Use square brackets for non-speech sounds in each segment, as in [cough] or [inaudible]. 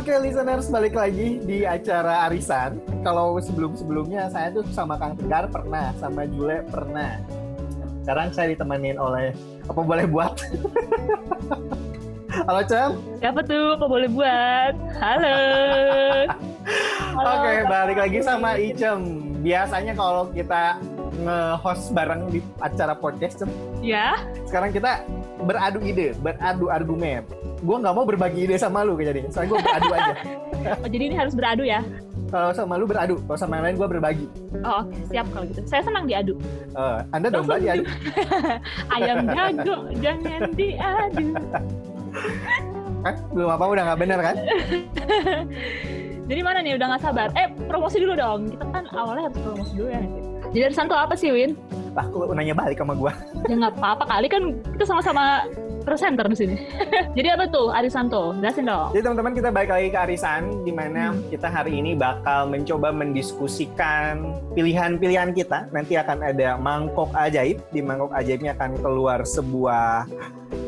Oke, listeners balik lagi di acara Arisan. Kalau sebelum-sebelumnya saya tuh sama Kang Tegar pernah, sama Jule pernah. Sekarang saya ditemenin oleh apa boleh buat? [laughs] Halo Cem. Siapa tuh? Apa boleh buat? Halo. Halo Oke, balik lagi sama Icem. Biasanya kalau kita nge-host bareng di acara podcast, Cem. Ya. Sekarang kita beradu ide, beradu argumen. Gue nggak mau berbagi ide sama lu jadi, soalnya gue beradu aja. oh, jadi ini harus beradu ya? Kalau sama lu beradu, kalau sama yang lain gue berbagi. Oh, oke, okay. siap kalau gitu. Saya senang diadu. Uh, anda domba diadu. [laughs] Ayam jago, jangan diadu. [laughs] kan belum apa udah nggak bener kan [laughs] jadi mana nih udah nggak sabar eh promosi dulu dong kita kan awalnya harus promosi dulu ya jadi tuh apa sih Win lah aku nanya balik sama gue ya nggak apa-apa kali kan kita sama-sama presenter di sini. [laughs] Jadi apa tuh arisan tuh? Jelasin dong. Jadi teman-teman kita balik lagi ke arisan di mana hmm. kita hari ini bakal mencoba mendiskusikan pilihan-pilihan kita. Nanti akan ada mangkok ajaib. Di mangkok ajaibnya akan keluar sebuah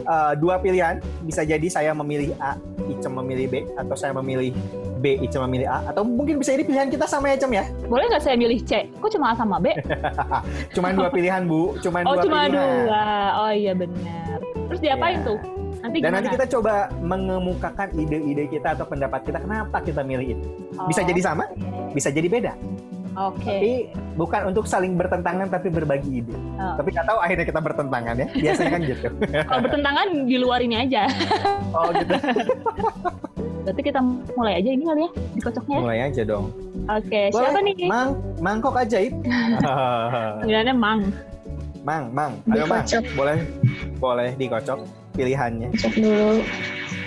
uh, dua pilihan. Bisa jadi saya memilih A, Icem memilih B, atau saya memilih B, Icem memilih A, atau mungkin bisa jadi pilihan kita sama ya Icem ya? Boleh nggak saya milih C? Kok cuma A sama B? [laughs] cuman dua pilihan Bu, cuman oh, dua cuma pilihan. dua. Oh iya benar. Terus diapain yeah. tuh? Nanti Dan nanti kita coba mengemukakan ide-ide kita atau pendapat kita kenapa kita milih itu. Oh. Bisa jadi sama, bisa jadi beda. Oke. Okay. Tapi bukan untuk saling bertentangan tapi berbagi ide. Oh. Tapi nggak tahu akhirnya kita bertentangan ya. Biasanya kan gitu. [laughs] Kalau bertentangan di luar ini aja. [laughs] oh gitu. [laughs] Berarti kita mulai aja ini kali ya dikocoknya. Mulai aja dong. Oke, okay. siapa nih? Mang, mangkok ajaib. Panggilannya Mang. Mang, Mang, ayo Mang, boleh boleh dikocok pilihannya. Kocok dulu.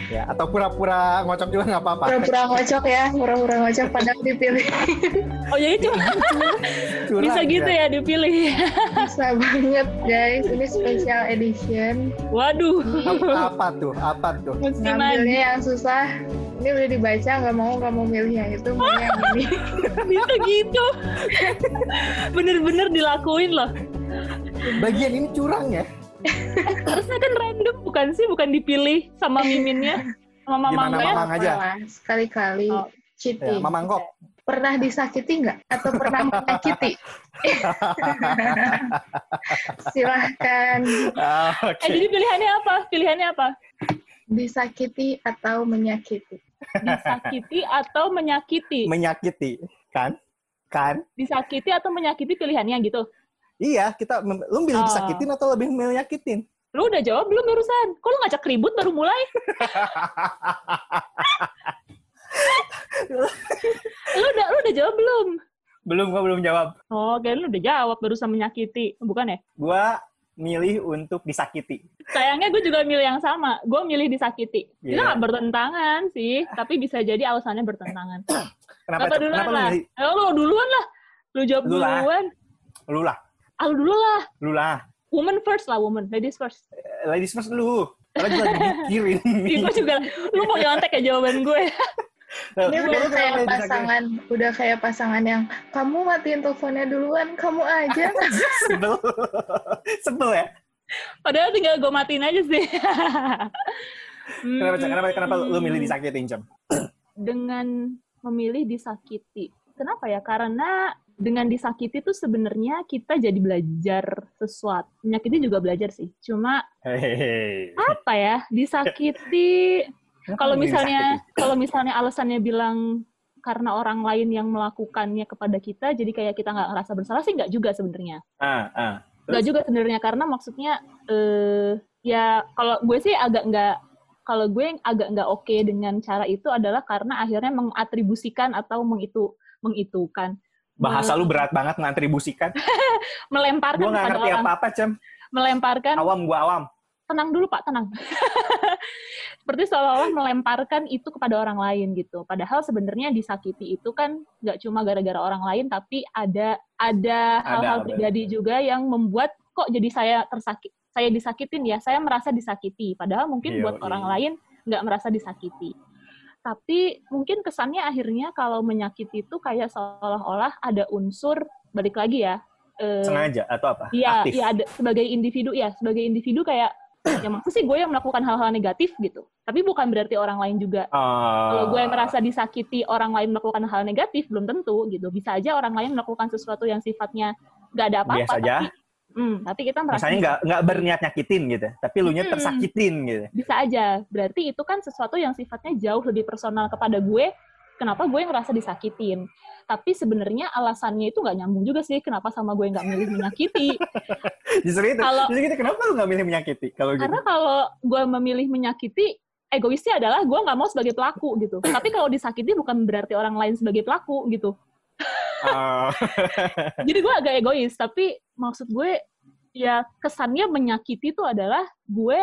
Ya, atau pura-pura ngocok juga nggak apa-apa. Pura-pura ngocok ya, pura-pura ngocok padahal dipilih. [laughs] Oh jadi cuma bisa gitu ya dipilih. Bisa banget guys, ini special edition. Waduh. Apa, apa tuh? Apa tuh? Ngambilnya yang susah. Ini udah dibaca, nggak mau nggak mau milih yang itu, mau yang ini. [laughs] bisa gitu. Bener-bener dilakuin loh bagian ini curang ya [laughs] harusnya kan random bukan sih? Bukan dipilih sama miminnya? Sama mama Gimana mamang aja? Sekali-kali oh. cheating. Ya, mamang kok. Pernah disakiti nggak? Atau pernah [laughs] menyakiti? [laughs] Silahkan oh, okay. eh, jadi pilihannya apa? Pilihannya apa? Disakiti atau menyakiti? Disakiti atau menyakiti? Menyakiti. Kan? Kan? Disakiti atau menyakiti pilihannya gitu Iya, kita lu milih oh. disakitin atau lebih menyakitin? Lu udah jawab belum barusan? Kok lu ngajak ribut baru mulai? [laughs] lu udah lu udah jawab belum? Belum, gua belum jawab. Oh, kayak lu udah jawab barusan menyakiti, bukan ya? Gua milih untuk disakiti. Sayangnya gue juga milih yang sama. Gue milih disakiti. Yeah. Itu gak bertentangan sih, tapi bisa jadi alasannya bertentangan. kenapa, Apa duluan kenapa lah? Lu, lu duluan lah. Lu jawab lu duluan. Lu lah. Ah, lu dulu lah. Lu lah. Woman first lah, woman. Ladies first. Uh, ladies first lu. Karena gue lagi [laughs] mikirin. gue juga. Lu mau nyontek ya jawaban gue. [laughs] Ini udah kayak pasangan, udah kayak pasangan yang kamu matiin teleponnya duluan, kamu aja. [laughs] Sebel, sebel ya. Padahal tinggal gue matiin aja sih. kenapa, kenapa, kenapa lu milih disakitin, Cem? Dengan memilih disakiti. Kenapa ya? Karena dengan disakiti tuh sebenarnya kita jadi belajar sesuatu. Menyakiti juga belajar sih. Cuma hey. apa ya? Disakiti. kalau misalnya kalau misalnya alasannya bilang karena orang lain yang melakukannya kepada kita, jadi kayak kita nggak ngerasa bersalah sih nggak juga sebenarnya. Ah, ah. Nggak juga sebenarnya karena maksudnya eh, ya kalau gue sih agak nggak kalau gue yang agak nggak oke okay dengan cara itu adalah karena akhirnya mengatribusikan atau mengitu mengitukan Bahasa lu berat banget ngantribusikan. [laughs] melemparkan Gue gak ngerti apa-apa, Cem. Melemparkan. Awam, gue awam. Tenang dulu, Pak, tenang. [laughs] Seperti seolah-olah melemparkan itu kepada orang lain gitu. Padahal sebenarnya disakiti itu kan nggak cuma gara-gara orang lain, tapi ada ada hal-hal pribadi juga yang membuat kok jadi saya tersakit, saya disakitin ya, saya merasa disakiti. Padahal mungkin iya, buat iya. orang lain nggak merasa disakiti tapi mungkin kesannya akhirnya kalau menyakiti itu kayak seolah-olah ada unsur balik lagi ya eh, sengaja atau apa iya iya ada sebagai individu ya sebagai individu kayak ya maksud sih gue yang melakukan hal-hal negatif gitu. Tapi bukan berarti orang lain juga. Uh, Kalau gue merasa disakiti orang lain melakukan hal negatif, belum tentu gitu. Bisa aja orang lain melakukan sesuatu yang sifatnya gak ada apa-apa. Biasa aja. Tapi, hmm, tapi kita merasa... Misalnya nggak nggak berniat nyakitin gitu, tapi lu nya hmm, tersakitin gitu. Bisa aja. Berarti itu kan sesuatu yang sifatnya jauh lebih personal kepada gue. Kenapa gue ngerasa disakitin? tapi sebenarnya alasannya itu nggak nyambung juga sih kenapa sama gue nggak milih menyakiti [laughs] justru itu kalau justru itu kenapa lu nggak milih menyakiti kalau gitu karena kalau gue memilih menyakiti egoisnya adalah gue nggak mau sebagai pelaku gitu tapi kalau disakiti bukan berarti orang lain sebagai pelaku gitu uh. [laughs] jadi gue agak egois tapi maksud gue ya kesannya menyakiti itu adalah gue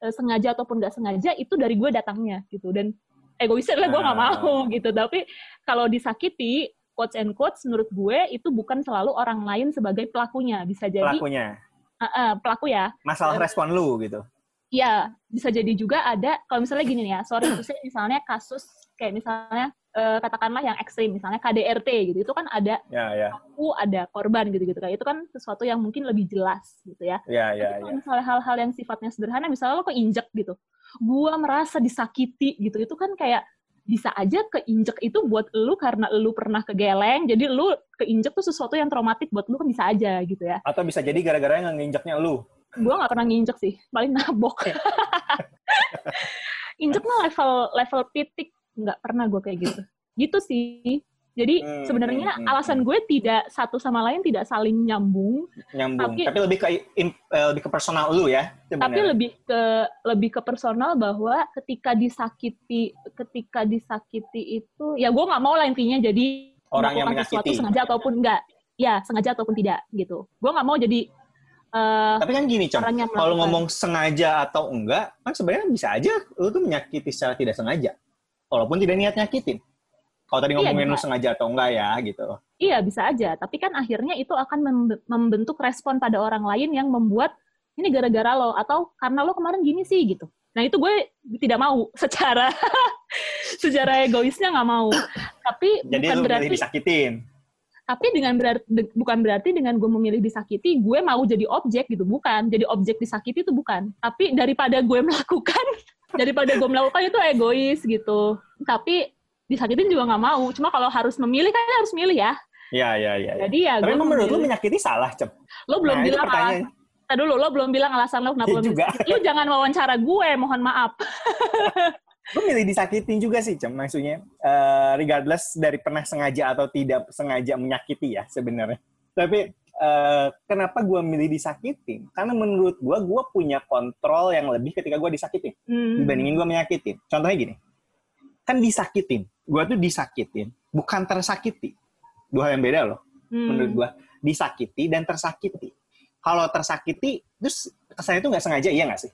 eh, sengaja ataupun nggak sengaja itu dari gue datangnya gitu. Dan egoisnya adalah gue nggak ah. mau [laughs] gitu. Tapi kalau disakiti quotes and quotes menurut gue itu bukan selalu orang lain sebagai pelakunya. Bisa jadi pelakunya. Uh, uh, pelaku ya. Masalah uh, respon lu gitu. Iya, bisa jadi juga ada kalau misalnya gini nih ya, sorry misalnya kasus kayak misalnya uh, katakanlah yang ekstrim misalnya KDRT gitu itu kan ada ya, ya. aku ada korban gitu gitu kayak itu kan sesuatu yang mungkin lebih jelas gitu ya. Ya, ya, ya. misalnya hal-hal yang sifatnya sederhana misalnya lo keinjek gitu gua merasa disakiti gitu itu kan kayak bisa aja keinjek itu buat lu karena lu pernah kegeleng jadi lu keinjek tuh sesuatu yang traumatik buat lu kan bisa aja gitu ya atau bisa jadi gara-gara yang nginjeknya lu gue nggak pernah nginjek sih paling nabok [laughs] injek mah level level pitik nggak pernah gue kayak gitu gitu sih jadi hmm, sebenarnya hmm, hmm, alasan hmm. gue tidak satu sama lain tidak saling nyambung. Nyambung. Tapi, tapi lebih ke uh, lebih ke personal lu ya. Sebenarnya. Tapi lebih ke lebih ke personal bahwa ketika disakiti ketika disakiti itu ya gue nggak mau lah intinya jadi orang yang menyakiti. sesuatu sengaja ataupun enggak. Ya sengaja ataupun tidak gitu. Gue nggak mau jadi Uh, Tapi kan gini, Cem, kalau ngomong sengaja atau enggak, kan sebenarnya bisa aja lu tuh menyakiti secara tidak sengaja. Walaupun tidak niat nyakitin. Kalau tadi iya, ngomongin iya, lu sengaja atau enggak ya gitu. Iya bisa aja, tapi kan akhirnya itu akan membentuk respon pada orang lain yang membuat ini gara-gara lo atau karena lo kemarin gini sih gitu. Nah itu gue tidak mau [laughs] secara secara egoisnya nggak mau. Tapi Jadi bukan berarti disakitin. Tapi dengan berarti bukan berarti dengan gue memilih disakiti, gue mau jadi objek gitu, bukan. Jadi objek disakiti itu bukan. Tapi daripada gue [laughs] melakukan, daripada gue melakukan itu egois gitu. Tapi disakitin juga nggak mau. Cuma kalau harus memilih kan harus milih ya. Iya, iya, iya. Jadi ya Tapi menurut lu menyakiti salah, Cep? Lo belum nah, bilang alasan. Dulu, lo belum bilang alasan lo kenapa ya juga. Lo jangan wawancara gue, mohon maaf. [laughs] gue milih disakitin juga sih, Cem. Maksudnya, uh, regardless dari pernah sengaja atau tidak sengaja menyakiti ya sebenarnya. Tapi uh, kenapa gue milih disakitin? Karena menurut gue, gue punya kontrol yang lebih ketika gue disakitin. Hmm. Dibandingin gue menyakitin. Contohnya gini, kan disakitin gue tuh disakitin, bukan tersakiti. Dua hal yang beda loh, hmm. menurut gue. Disakiti dan tersakiti. Kalau tersakiti, terus kesannya itu nggak sengaja, iya nggak sih?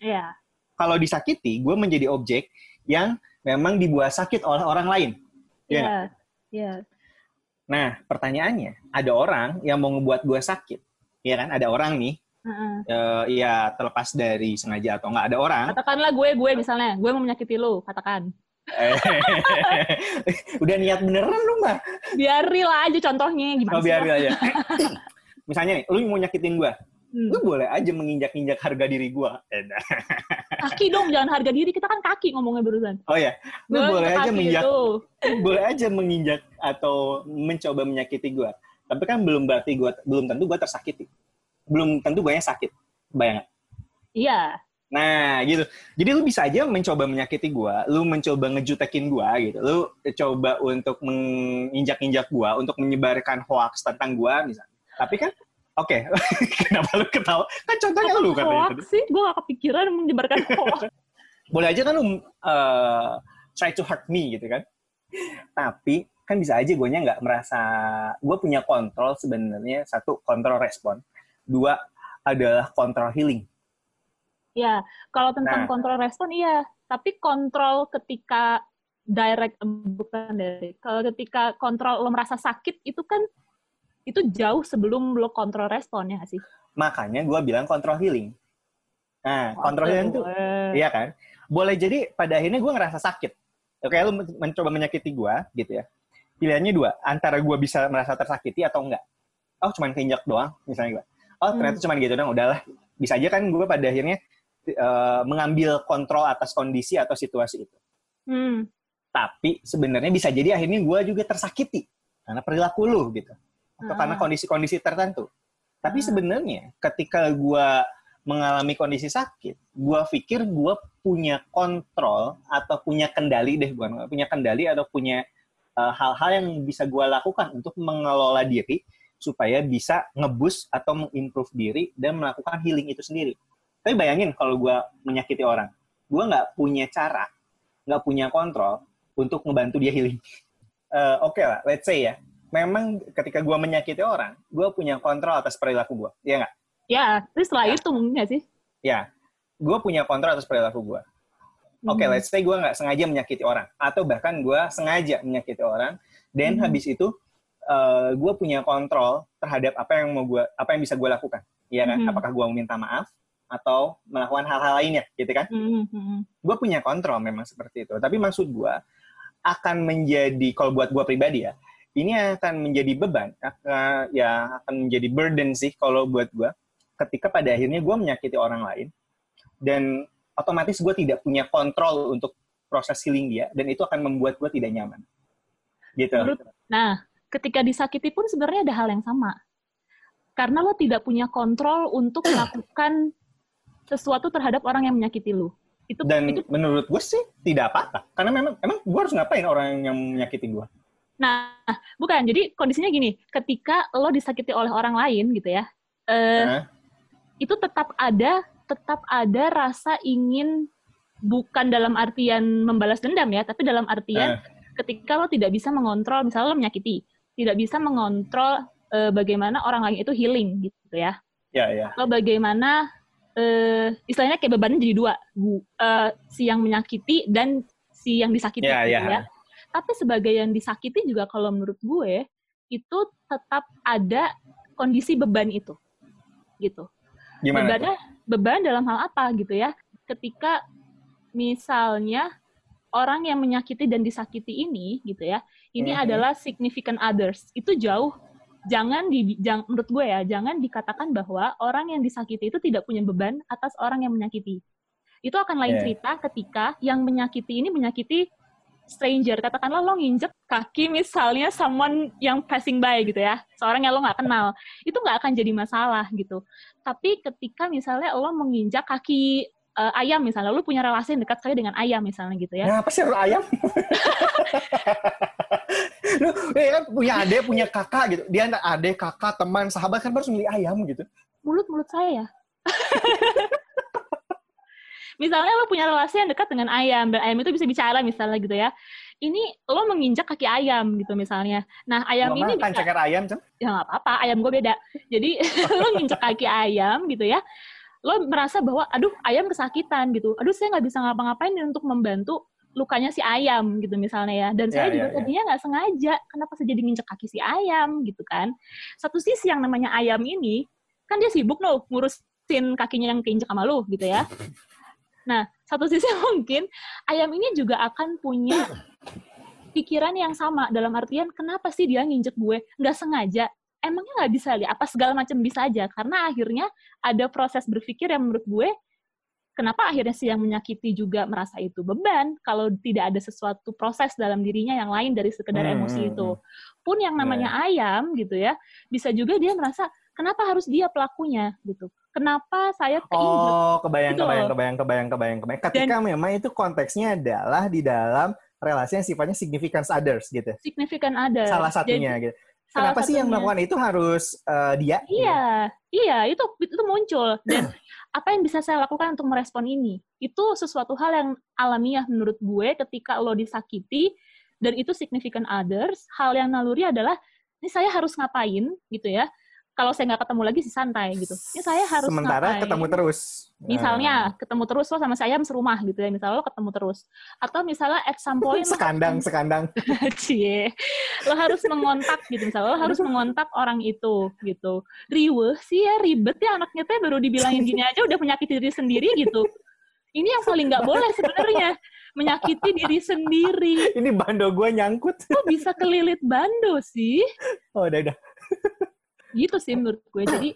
Iya. Kalau disakiti, gue menjadi objek yang memang dibuat sakit oleh orang lain. Iya. Iya. iya. Nah, pertanyaannya, ada orang yang mau ngebuat gue sakit, ya kan? Ada orang nih, Uh-uh. Uh, ya terlepas dari sengaja atau nggak ada orang. Katakanlah gue, gue misalnya, gue mau menyakiti lo, katakan. [laughs] Udah niat beneran lu mah. Biar real aja contohnya gimana oh, biar real aja. [laughs] Misalnya nih, lu mau nyakitin gua. Hmm. Lu boleh aja menginjak-injak harga diri gua. kaki dong, jangan harga diri. Kita kan kaki ngomongnya barusan. Oh ya, lu gua boleh aja menginjak. boleh aja menginjak atau mencoba menyakiti gua. Tapi kan belum berarti gua belum tentu gua tersakiti. Belum tentu gua yang sakit. Bayang. Iya. Nah, gitu. Jadi lu bisa aja mencoba menyakiti gua, lu mencoba ngejutekin gua gitu. Lu coba untuk menginjak-injak gua, untuk menyebarkan hoax tentang gua misalnya. Tapi kan oke, okay. [laughs] kenapa lu ketawa? Kan contohnya lu kan hoax sih, gua gak kepikiran menyebarkan hoax. [laughs] Boleh aja kan lu uh, try to hurt me gitu kan. Tapi kan bisa aja gue nggak merasa gue punya kontrol sebenarnya satu kontrol respon dua adalah kontrol healing Ya, kalau tentang nah. kontrol respon iya, tapi kontrol ketika direct bukan dari kalau ketika kontrol lo merasa sakit itu kan itu jauh sebelum lo kontrol respon ya sih. Makanya gue bilang kontrol healing. Nah, kontrol healing itu iya kan? Boleh jadi pada akhirnya gue ngerasa sakit. Oke, lo mencoba menyakiti gue gitu ya. Pilihannya dua, antara gue bisa merasa tersakiti atau enggak. Oh, cuman keinjak doang, misalnya gue. Oh, ternyata hmm. cuman gitu dong, udahlah. Bisa aja kan gue pada akhirnya uh, mengambil kontrol atas kondisi atau situasi itu. Hmm. Tapi sebenarnya bisa jadi akhirnya gue juga tersakiti karena perilaku lu gitu, atau ah. karena kondisi-kondisi tertentu. Tapi ah. sebenarnya ketika gue mengalami kondisi sakit, gue pikir gue punya kontrol atau punya kendali deh, bukan punya kendali atau punya eh, hal-hal uh, yang bisa gue lakukan untuk mengelola diri supaya bisa ngebus atau mengimprove diri dan melakukan healing itu sendiri. Tapi bayangin kalau gue menyakiti orang, gue nggak punya cara, nggak punya kontrol untuk ngebantu dia healing. Uh, [laughs] Oke okay lah, let's say ya, memang ketika gue menyakiti orang, gue punya kontrol atas perilaku gue, ya nggak? Ya, terus setelah ya. itu mungkin gak sih? Ya, gue punya kontrol atas perilaku gue. Oke, okay, hmm. let's say gue nggak sengaja menyakiti orang, atau bahkan gue sengaja menyakiti orang, dan hmm. habis itu uh, eh, gue punya kontrol terhadap apa yang mau gue, apa yang bisa gue lakukan, ya kan? Hmm. Apakah gue meminta maaf atau melakukan hal-hal lainnya, gitu kan? Hmm. hmm. Gue punya kontrol memang seperti itu. Tapi maksud gue akan menjadi, kalau buat gue pribadi ya, ini akan menjadi beban, akan, ya akan menjadi burden sih kalau buat gue ketika pada akhirnya gue menyakiti orang lain dan otomatis gue tidak punya kontrol untuk proses healing dia dan itu akan membuat gue tidak nyaman. Gitu. Nah ketika disakiti pun sebenarnya ada hal yang sama. Karena lo tidak punya kontrol untuk [clears throat] melakukan sesuatu terhadap orang yang menyakiti lo. Itu dan itu, menurut gue sih tidak apa-apa. Karena memang emang gue harus ngapain orang yang menyakiti gue nah bukan jadi kondisinya gini ketika lo disakiti oleh orang lain gitu ya uh, itu tetap ada tetap ada rasa ingin bukan dalam artian membalas dendam ya, tapi dalam artian uh. ketika lo tidak bisa mengontrol, misalnya lo menyakiti, tidak bisa mengontrol uh, bagaimana orang lain itu healing gitu ya. Ya, ya. Atau bagaimana uh, istilahnya kayak bebannya jadi dua, uh, si yang menyakiti dan si yang disakiti ya, gitu ya. ya. Tapi sebagai yang disakiti juga kalau menurut gue itu tetap ada kondisi beban itu, gitu. Gimana bebannya beban dalam hal apa gitu ya ketika misalnya orang yang menyakiti dan disakiti ini gitu ya ini mm -hmm. adalah significant others itu jauh jangan di jang, menurut gue ya jangan dikatakan bahwa orang yang disakiti itu tidak punya beban atas orang yang menyakiti itu akan lain yeah. cerita ketika yang menyakiti ini menyakiti stranger. Katakanlah lo nginjek kaki misalnya someone yang passing by gitu ya. Seorang yang lo nggak kenal. Itu nggak akan jadi masalah gitu. Tapi ketika misalnya lo menginjak kaki uh, ayam misalnya lo punya relasi yang dekat sekali dengan ayam misalnya gitu ya. Nah, apa sih ayam? [laughs] Lu ya kan punya adik punya kakak gitu. Dia ada adik kakak teman sahabat kan harus milih ayam gitu. Mulut mulut saya ya [laughs] misalnya lo punya relasi yang dekat dengan ayam dan ayam itu bisa bicara misalnya gitu ya. Ini lo menginjak kaki ayam gitu misalnya. Nah ayam Mama ini kan ceker ayam cem ya nggak apa-apa ayam gue beda. Jadi [laughs] lo nginjak kaki ayam gitu ya lo merasa bahwa aduh ayam kesakitan gitu. Aduh saya nggak bisa ngapa-ngapain untuk membantu lukanya si ayam gitu misalnya ya. Dan saya yeah, juga yeah, ya. tadinya nggak sengaja. Kenapa saya jadi nginjak kaki si ayam gitu kan? Satu sisi yang namanya ayam ini kan dia sibuk loh ngurusin kakinya yang keinjak sama lo gitu ya [laughs] Nah, satu [laughs] sisi mungkin ayam ini juga akan punya pikiran yang sama. Dalam artian kenapa sih dia nginjek gue? Nggak sengaja. Emangnya nggak bisa lihat? Apa segala macam bisa aja? Karena akhirnya ada proses berpikir yang menurut gue kenapa akhirnya si yang menyakiti juga merasa itu beban? Kalau tidak ada sesuatu proses dalam dirinya yang lain dari sekedar hmm. emosi itu. hmm, hmm. pun yang namanya yeah. ayam gitu ya bisa juga dia merasa kenapa harus dia pelakunya? Gitu kenapa saya keinjek oh kebayang gitu kebayang, kebayang kebayang kebayang kebayang. Ketika Dan, memang itu konteksnya adalah di dalam relasi yang sifatnya significant others gitu. Significant others. Salah satunya Jadi, gitu kenapa sih yang melakukan itu harus uh, dia iya gitu? iya itu itu muncul. Dan [clears throat] apa yang bisa saya lakukan untuk merespon ini? Itu sesuatu hal yang alamiah menurut gue ketika lo disakiti dan itu significant others hal yang naluri adalah ini saya harus ngapain gitu ya kalau saya nggak ketemu lagi sih santai gitu. Ini saya harus sementara ngapain? ketemu terus. Misalnya nah. ketemu terus lo sama saya serumah gitu ya. Misalnya lo ketemu terus. Atau misalnya at some point sekandang lo, sekandang. [laughs] Cie. Lo harus mengontak gitu misalnya lo harus mengontak orang itu gitu. Riwe sih ya ribet ya anaknya teh baru dibilangin gini aja udah menyakiti diri sendiri gitu. Ini yang paling nggak boleh sebenarnya menyakiti diri sendiri. Ini bando gue nyangkut. Kok bisa kelilit bando sih? Oh, udah, udah gitu sih menurut gue jadi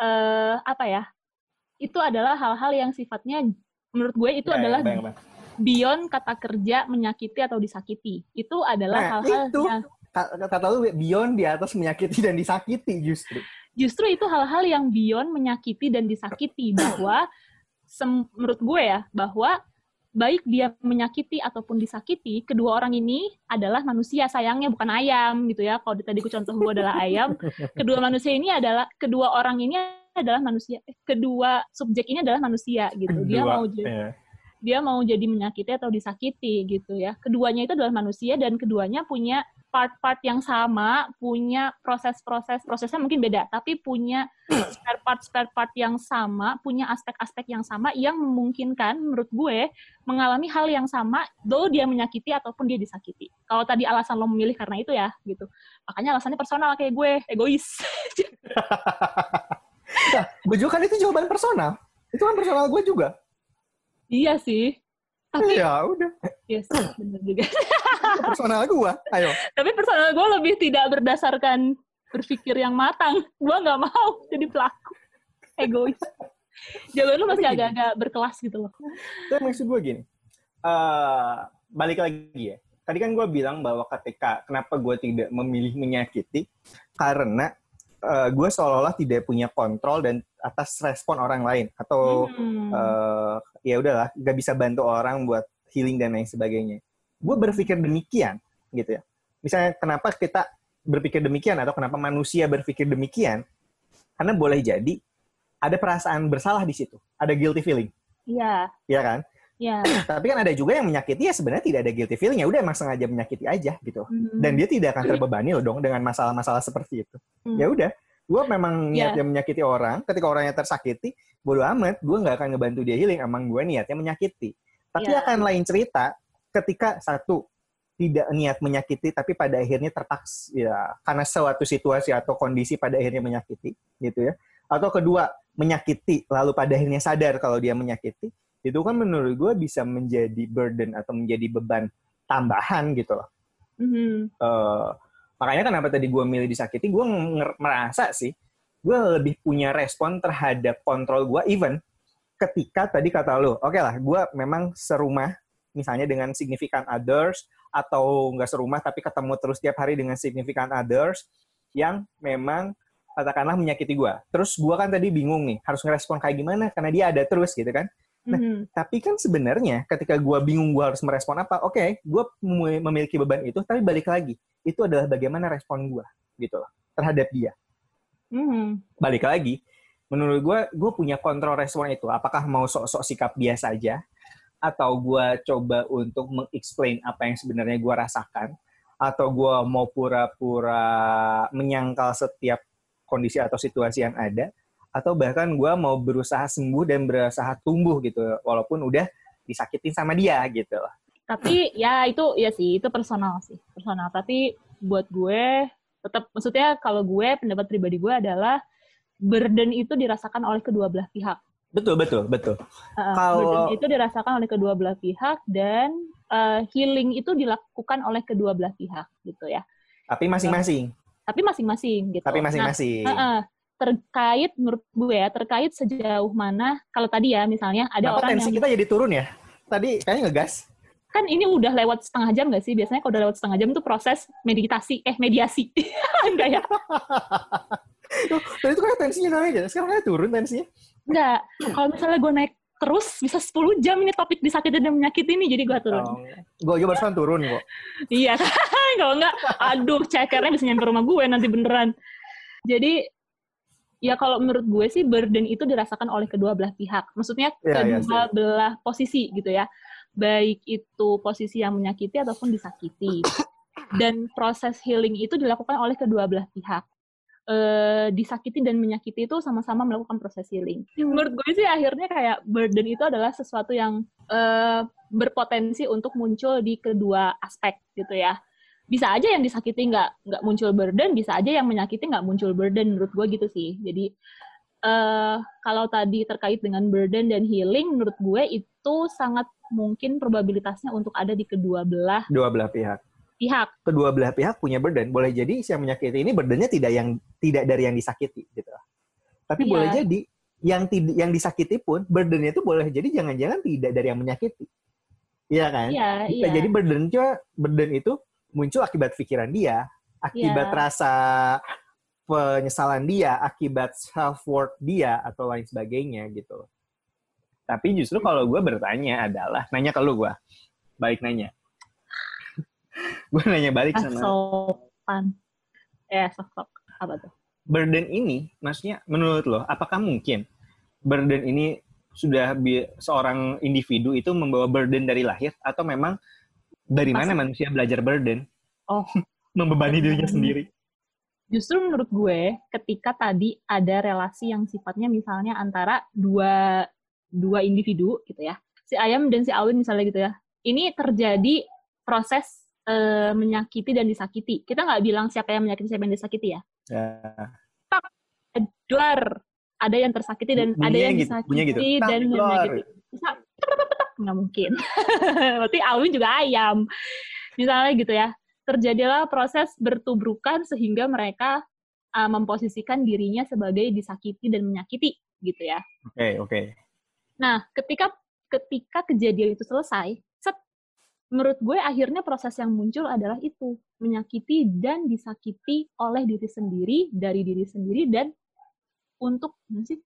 uh, apa ya itu adalah hal-hal yang sifatnya menurut gue itu ya, ya adalah ya, beyond kata kerja menyakiti atau disakiti. Itu adalah nah, hal-hal nah, yang kata lu beyond di atas menyakiti dan disakiti justru. Justru itu hal-hal yang beyond menyakiti dan disakiti bahwa menurut gue ya bahwa baik dia menyakiti ataupun disakiti, kedua orang ini adalah manusia sayangnya bukan ayam gitu ya. Kalau tadi contoh gue adalah ayam, [laughs] kedua manusia ini adalah kedua orang ini adalah manusia, eh, kedua subjek ini adalah manusia gitu. Dia dua, mau jadi yeah. dia mau jadi menyakiti atau disakiti gitu ya. Keduanya itu adalah manusia dan keduanya punya part-part yang sama, punya proses-proses, prosesnya mungkin beda, tapi punya spare part-spare part yang sama, punya aspek-aspek yang sama yang memungkinkan menurut gue mengalami hal yang sama, do dia menyakiti ataupun dia disakiti. Kalau tadi alasan lo memilih karena itu ya, gitu. Makanya alasannya personal kayak gue, egois. [laughs] nah, gue juga kan itu jawaban personal. Itu kan personal gue juga. Iya sih. Tapi ya udah. Yes, benar juga. personal gue, ayo. Tapi personal gue lebih tidak berdasarkan berpikir yang matang. Gue nggak mau jadi pelaku. Egois. Jawaban lu masih agak-agak berkelas gitu loh. Tapi maksud gue gini, uh, balik lagi ya. Tadi kan gue bilang bahwa ketika kenapa gue tidak memilih menyakiti, karena uh, gue seolah-olah tidak punya kontrol dan atas respon orang lain atau hmm. uh, ya udahlah nggak bisa bantu orang buat healing dan lain sebagainya. Gue berpikir demikian gitu ya. Misalnya kenapa kita berpikir demikian atau kenapa manusia berpikir demikian? Karena boleh jadi ada perasaan bersalah di situ, ada guilty feeling. Iya. Iya kan? Iya. Tapi kan ada juga yang menyakiti ya sebenarnya tidak ada guilty feeling ya udah emang sengaja menyakiti aja gitu. Mm. Dan dia tidak akan terbebani loh dong dengan masalah-masalah seperti itu. Mm. Ya udah, gue memang iya. niatnya yeah. menyakiti orang. Ketika orangnya tersakiti, bodo amat, gue nggak akan ngebantu dia healing. Emang gue niatnya menyakiti. Tapi yeah. akan lain cerita ketika satu tidak niat menyakiti tapi pada akhirnya terpaksa ya karena suatu situasi atau kondisi pada akhirnya menyakiti gitu ya atau kedua menyakiti lalu pada akhirnya sadar kalau dia menyakiti itu kan menurut gue bisa menjadi burden atau menjadi beban tambahan gitu loh. Mm-hmm. Uh, makanya kenapa tadi gue milih disakiti, gue merasa sih gue lebih punya respon terhadap kontrol gue even ketika tadi kata lo, oke okay lah, gue memang serumah misalnya dengan significant others atau nggak serumah tapi ketemu terus tiap hari dengan significant others yang memang katakanlah menyakiti gue. Terus gue kan tadi bingung nih, harus ngerespon kayak gimana karena dia ada terus gitu kan. Nah, mm-hmm. tapi kan sebenarnya ketika gue bingung gue harus merespon apa, oke, okay, gue memiliki beban itu, tapi balik lagi, itu adalah bagaimana respon gue, gitu loh, terhadap dia. Mm-hmm. Balik lagi, menurut gue, gue punya kontrol respon itu. Apakah mau sok-sok sikap biasa aja, atau gue coba untuk mengexplain apa yang sebenarnya gue rasakan, atau gue mau pura-pura menyangkal setiap kondisi atau situasi yang ada, atau bahkan gue mau berusaha sembuh dan berusaha tumbuh gitu walaupun udah disakitin sama dia gitu tapi ya itu ya sih itu personal sih personal tapi buat gue tetap maksudnya kalau gue pendapat pribadi gue adalah burden itu dirasakan oleh kedua belah pihak. Betul betul betul. Uh, kalau burden itu dirasakan oleh kedua belah pihak dan uh, healing itu dilakukan oleh kedua belah pihak gitu ya. Tapi masing-masing. Tapi masing-masing gitu. Tapi masing-masing. Nah, uh, uh, terkait menurut gue ya terkait sejauh mana kalau tadi ya misalnya ada Kenapa orang tensi yang kita jadi turun ya. Tadi kayaknya ngegas. Kan ini udah lewat setengah jam gak sih? Biasanya kalau udah lewat setengah jam itu proses meditasi eh mediasi. [laughs] Enggak ya [laughs] tadi itu kan tensinya naik aja sekarang kayak turun tensinya enggak kalau misalnya gue naik terus bisa 10 jam ini topik disakiti dan menyakiti ini jadi gue turun. Oh, gue juga barusan turun kok. iya, [laughs] kalau enggak, aduh cekernya bisa nyampe rumah gue nanti beneran. Jadi ya kalau menurut gue sih burden itu dirasakan oleh kedua belah pihak. Maksudnya yeah, iya kedua yeah, belah posisi gitu ya. Baik itu posisi yang menyakiti ataupun disakiti. Dan proses healing itu dilakukan oleh kedua belah pihak. E, disakiti dan menyakiti itu sama-sama melakukan proses healing. Hmm. Menurut gue sih akhirnya kayak burden itu adalah sesuatu yang e, berpotensi untuk muncul di kedua aspek gitu ya bisa aja yang disakiti nggak nggak muncul burden, bisa aja yang menyakiti nggak muncul burden. Menurut gue gitu sih. Jadi uh, kalau tadi terkait dengan burden dan healing, menurut gue itu sangat mungkin probabilitasnya untuk ada di kedua belah. Dua belah pihak. Pihak. Kedua belah pihak punya burden. Boleh jadi si yang menyakiti ini burdennya tidak yang tidak dari yang disakiti gitu. Tapi iya. boleh jadi yang yang disakiti pun burdennya itu boleh jadi jangan-jangan tidak dari yang menyakiti. Iya kan? Iya, iya. jadi burden burden itu muncul akibat pikiran dia, akibat Iya. rasa penyesalan dia, akibat self worth dia atau lain sebagainya gitu. Tapi justru kalau gue bertanya adalah nanya ke lu gue, balik nanya. Gue nanya balik sama sopan. Ya, sok-sok. Apa tuh? burden ini, maksudnya menurut lo, apakah mungkin burden ini sudah bi- seorang individu itu membawa burden dari lahir atau memang dari mana manusia belajar burden? Oh. [laughs] Membebani dirinya Hmm. sendiri. Justru menurut gue, ketika tadi ada relasi yang sifatnya misalnya antara dua dua individu gitu ya, si ayam dan si Alwin misalnya gitu ya, ini terjadi proses eh, menyakiti dan disakiti. Kita nggak bilang siapa yang menyakiti siapa yang disakiti ya. Ya. Duar, ada yang tersakiti dan Bunyinya ada yang gitu, disakiti gitu. Dan duar. menyakiti. Bisa nggak mungkin. [laughs] Berarti Alwin juga ayam. Misalnya gitu ya, terjadilah proses bertubrukan sehingga mereka uh, memposisikan dirinya sebagai disakiti dan menyakiti gitu ya. Oke, oke. Nah, ketika ketika kejadian itu selesai, menurut gue akhirnya proses yang muncul adalah itu menyakiti dan disakiti oleh diri sendiri dari diri sendiri dan untuk sih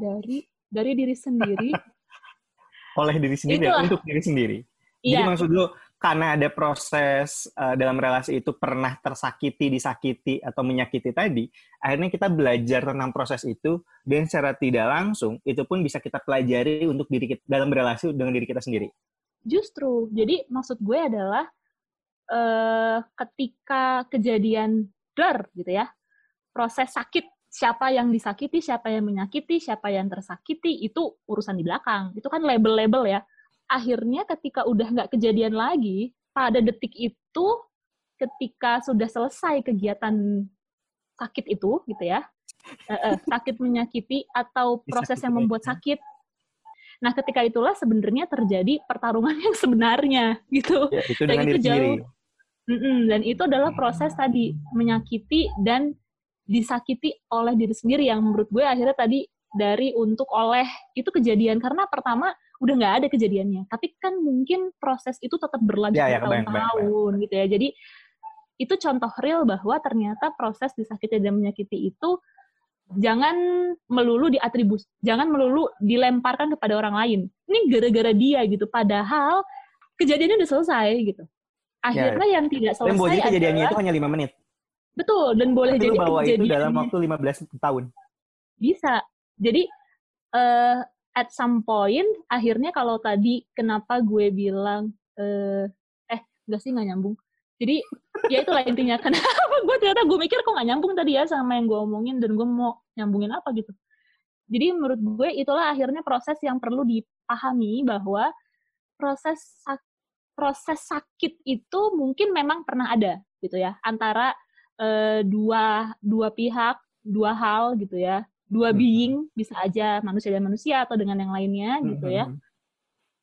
dari dari diri sendiri. [laughs] Oleh diri sendiri dan untuk diri sendiri. Jadi Iya, maksud lu karena ada proses uh, dalam relasi itu pernah tersakiti, disakiti atau menyakiti tadi, akhirnya kita belajar tentang proses itu dan secara tidak langsung itu pun bisa kita pelajari untuk diri kita dalam relasi dengan diri kita sendiri. Justru. Jadi maksud gue adalah eh ketika kejadian dar gitu ya, proses sakit siapa yang disakiti, siapa yang menyakiti, siapa yang tersakiti itu urusan di belakang. Itu kan label-label ya. Akhirnya ketika udah nggak kejadian lagi, pada detik itu ketika sudah selesai kegiatan sakit itu gitu ya, eh, eh, sakit menyakiti atau proses yang membuat sakit. Nah, ketika itulah sebenarnya terjadi pertarungan yang sebenarnya gitu. Ya, itu Dan dengan itu jauh. Mm-mm, dan itu adalah proses tadi menyakiti dan disakiti oleh diri sendiri yang menurut gue akhirnya tadi dari untuk oleh itu kejadian. Karena pertama udah nggak ada kejadiannya. Tapi kan mungkin proses itu tetap berlanjut Ya, ya, bertahun-tahun gitu ya. Jadi itu contoh real bahwa ternyata proses disakiti dan menyakiti itu jangan melulu diatribus jangan melulu dilemparkan kepada orang lain. Ini gara-gara dia gitu padahal kejadiannya udah selesai gitu. Akhirnya yang tidak Dan selesai boleh jadi kejadiannya adalah itu hanya lima menit. betul dan boleh Tapi jadi lu bawa itu dalam waktu 15 tahun. bisa. Jadi eh at some point akhirnya kalau tadi kenapa gue bilang eh eh enggak sih nggak nyambung jadi ya itulah intinya. Kenapa gue ternyata gue mikir kok nggak nyambung tadi ya sama yang gue omongin dan gue mau nyambungin apa gitu. Jadi menurut gue itulah akhirnya proses yang perlu dipahami bahwa proses sak- proses sakit itu mungkin memang pernah ada gitu ya. Antara eh, dua dua pihak dua hal gitu ya. Dua Mhm. being bisa aja manusia dan manusia atau dengan yang lainnya gitu ya. Mhm.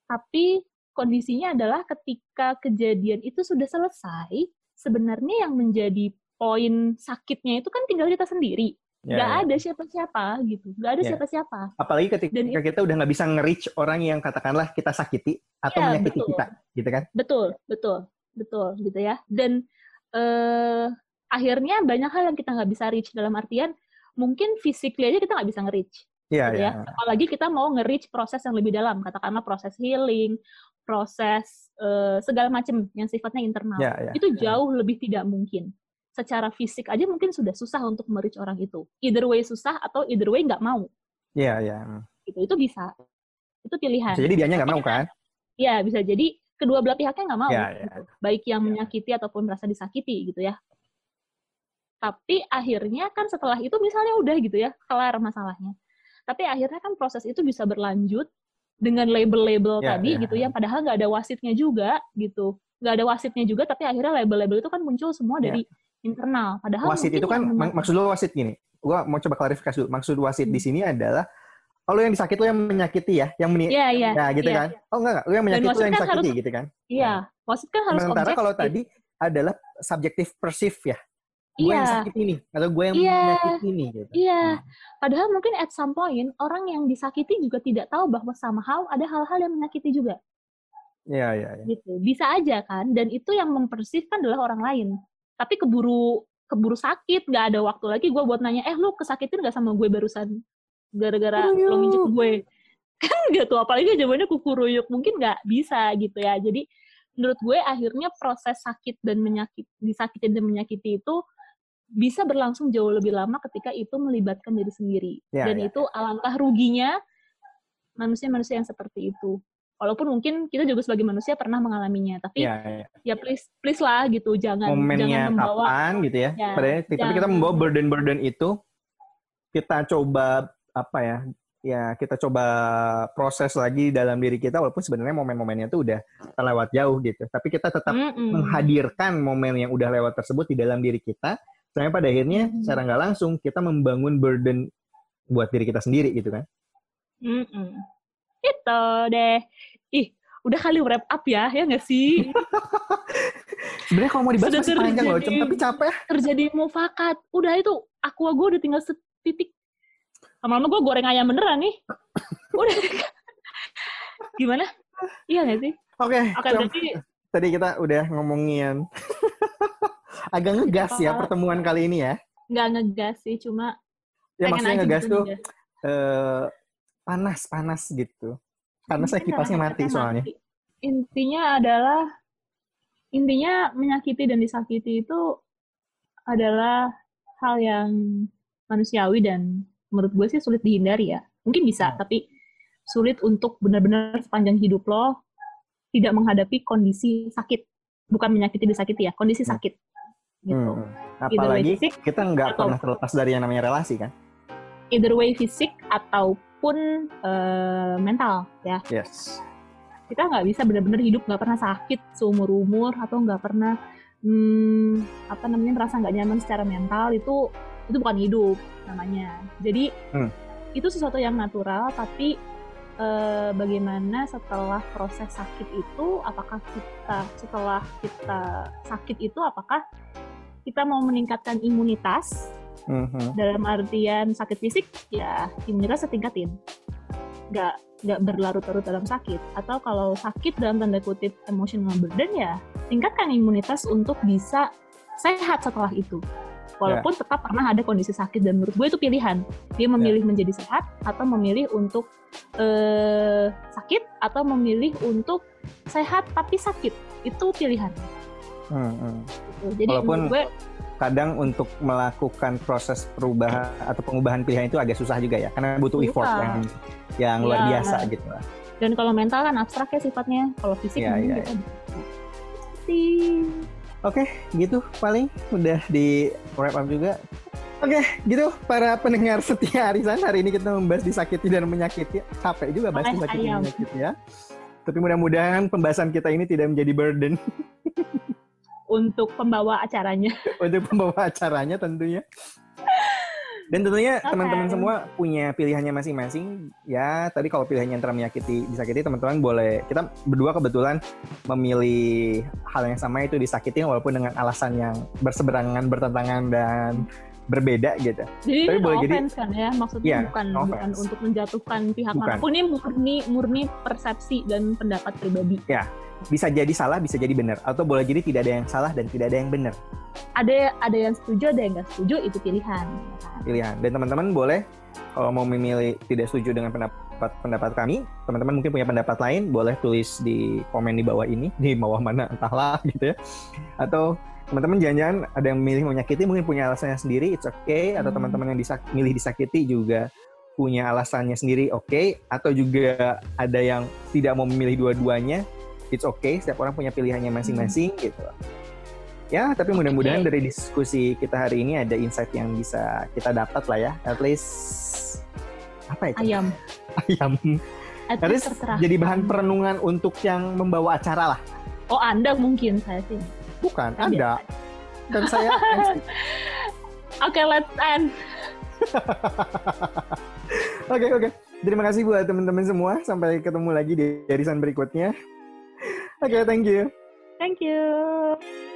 tapi kondisinya adalah ketika kejadian itu sudah selesai sebenarnya yang menjadi poin sakitnya itu kan tinggal kita sendiri Ya, nggak ya. ada siapa-siapa gitu nggak ada Ya. siapa-siapa Apalagi ketika Dan itu- kita udah nggak bisa nge-reach orang yang katakanlah kita sakiti atau Iya, menyakiti betul. kita, gitu kan? betul betul betul gitu ya dan eh akhirnya banyak hal yang kita nggak bisa reach dalam artian mungkin physically aja kita nggak bisa nge-reach Iya, gitu iya. ya. Apalagi kita mau nge-reach proses yang lebih dalam, katakanlah proses healing, proses eh, segala macam yang sifatnya internal. Iya, iya. itu jauh lebih tidak mungkin. Secara fisik aja mungkin sudah susah untuk me-reach orang itu. Either way susah atau either way nggak mau. Iya, iya. Gitu. Itu bisa. Itu pilihan. Bisa jadi dianya nggak mau kan? Iya, bisa jadi kedua belah pihaknya nggak mau. Iya, iya. gitu. Baik yang Iya. menyakiti ataupun merasa disakiti gitu ya. Tapi akhirnya kan setelah itu misalnya udah gitu ya, kelar masalahnya. Tapi akhirnya kan proses itu bisa berlanjut dengan label-label Iya, tadi iya. gitu ya, padahal nggak ada wasitnya juga gitu. Nggak ada wasitnya juga, tapi akhirnya label-label itu kan muncul semua Iya. dari internal. Padahal Wasit itu kan, yang mak- maksud lu wasit gini. Gua mau coba klarifikasi dulu. Maksud wasit di Hmm. sini adalah kalau yang disakiti lu yang menyakiti ya, yang meni Iya, iya. ya gitu iya. kan. Oh enggak, enggak. lu yang menyakiti lu wasit yang kan disakiti harus- gitu kan. Iya, wasit kan harus Sementara kalau tadi adalah subjektif perceive ya. Gue Iya. yang sakit ini atau gue yang Iya. menyakiti ini gitu. Iya, Hmm. padahal mungkin at some point orang yang disakiti juga tidak tahu bahwa somehow ada hal-hal yang menyakiti juga. Iya, iya, iya. gitu bisa aja kan dan itu yang mempersifkan adalah orang lain tapi keburu keburu sakit nggak ada waktu lagi gue buat nanya eh lu kesakitin nggak sama gue barusan gara-gara lo nginjek gue [laughs] kan gitu apalagi jawabannya kukuruyuk mungkin nggak bisa gitu ya jadi menurut gue akhirnya proses sakit dan menyakit disakitin dan menyakiti itu bisa berlangsung jauh lebih lama ketika itu melibatkan diri sendiri Ya, dan ya. itu alangkah ruginya manusia-manusia yang seperti itu walaupun mungkin kita juga sebagai manusia pernah mengalaminya tapi Iya, iya. ya please please lah gitu jangan momennya jangan membawa kapan gitu ya. Ya, Padahal- tapi kita membawa burden-burden itu kita coba apa ya? Ya kita coba proses lagi dalam diri kita walaupun sebenarnya momen-momennya itu udah terlewat jauh gitu. Tapi kita tetap Mm-mm. menghadirkan momen yang udah lewat tersebut di dalam diri kita. Sampai pada akhirnya Mhm. secara nggak langsung kita membangun burden buat diri kita sendiri gitu kan. Mm-mm. itu deh. Ih udah kali wrap up ya ya nggak sih? [laughs] Sebenarnya kalau mau dibahas Sudah masih panjang loh, tapi capek. terjadi mufakat. Udah itu aqua gue udah tinggal setitik. Lama-lama gue goreng ayam beneran nih. [laughs] Udah. Gimana? Iya nggak sih? Oke, oke com- berarti tadi kita udah ngomongin agak ngegas ya pertemuan kali ini ya. nggak ngegas sih cuma Ya maksudnya ngegas gitu tuh ngegas. eh, panas-panas gitu. Karena saya kipasnya mati soalnya. mati. Intinya adalah intinya menyakiti dan disakiti itu adalah hal yang manusiawi dan menurut gue sih sulit dihindari ya. Mungkin bisa, Hmm. tapi sulit untuk benar-benar sepanjang hidup lo tidak menghadapi kondisi sakit. Bukan menyakiti disakiti ya, kondisi Hmm. sakit. Gitu. Hmm. Way Apalagi fisik kita nggak atau- pernah terlepas dari yang namanya relasi kan. Either way fisik ataupun eh, mental ya. Yes. kita nggak bisa benar-benar hidup nggak pernah sakit seumur umur atau nggak pernah hmm, apa namanya merasa nggak nyaman secara mental itu itu bukan hidup namanya jadi Hmm. itu sesuatu yang natural tapi eh, bagaimana setelah proses sakit itu apakah kita setelah kita sakit itu apakah kita mau meningkatkan imunitas Mhm. dalam artian sakit fisik ya imunitas setingkatin nggak nggak berlarut-larut dalam sakit. Atau kalau sakit dalam tanda kutip emotional burden ya tingkatkan imunitas untuk bisa sehat setelah itu. Walaupun tetap pernah ada kondisi sakit dan menurut gue itu pilihan. Dia memilih menjadi sehat atau memilih untuk eh, sakit atau memilih untuk sehat tapi sakit. Itu pilihan Mhm. gitu. jadi Walaupun- gue Kadang untuk melakukan proses perubahan atau pengubahan pilihan itu agak susah juga ya, karena butuh effort Susah. yang yang luar Iya. biasa gitu lah. Dan kalau mental kan abstrak ya sifatnya. Kalau fisik Iya, mungkin iya, kita sih. Oke, gitu paling udah di wrap up juga. Oke, gitu para pendengar setia Arisan. Hari ini kita membahas disakiti dan menyakiti. Capek juga bahas disakiti dan menyakiti ya. Tapi mudah-mudahan pembahasan kita ini tidak menjadi burden [laughs] untuk pembawa acaranya. [laughs] untuk pembawa acaranya tentunya. Dan tentunya Oke. teman-teman semua punya pilihannya masing-masing. Ya, tadi kalau pilihannya antara menyakiti, disakiti, teman-teman boleh. Kita berdua kebetulan memilih hal yang sama itu disakiti walaupun dengan alasan yang berseberangan, bertentangan dan berbeda gitu. Jadi Tapi ini boleh no jadi- offense kan ya, maksudnya Iya, bukan no bukan offense. untuk menjatuhkan pihak Bukan. mana pun. Ini murni murni persepsi dan pendapat pribadi. Bisa jadi salah, bisa jadi benar. Atau boleh jadi tidak ada yang salah dan tidak ada yang benar Ada ada yang setuju, ada yang nggak setuju, itu pilihan. pilihan. Dan teman-teman boleh kalau mau memilih tidak setuju dengan pendapat pendapat kami, teman-teman mungkin punya pendapat lain, boleh tulis di komen di bawah ini, di bawah mana entahlah [laughs] gitu ya. Atau teman-teman jangan-jangan ada yang memilih menyakiti mungkin punya alasannya sendiri, it's okay. Atau Hmm. teman-teman yang disak- milih disakiti juga punya alasannya sendiri, oke. Atau juga ada yang tidak mau memilih dua-duanya, it's okay. Setiap orang punya pilihannya masing-masing gitu. Ya, tapi mudah-mudahan Oke. dari diskusi kita hari ini ada insight yang bisa kita dapat lah ya. At least apa itu? Ayam. [laughs] Ayam. At At least tercerah. jadi bahan perenungan untuk yang membawa acara lah. Oh Anda mungkin saya sih. Bukan, Kan Anda. Dan saya [laughs] Oke, let's end. [laughs] Oke, oke. Terima kasih buat teman-teman semua. Sampai ketemu lagi di arisan berikutnya. Oke, thank you. Thank you.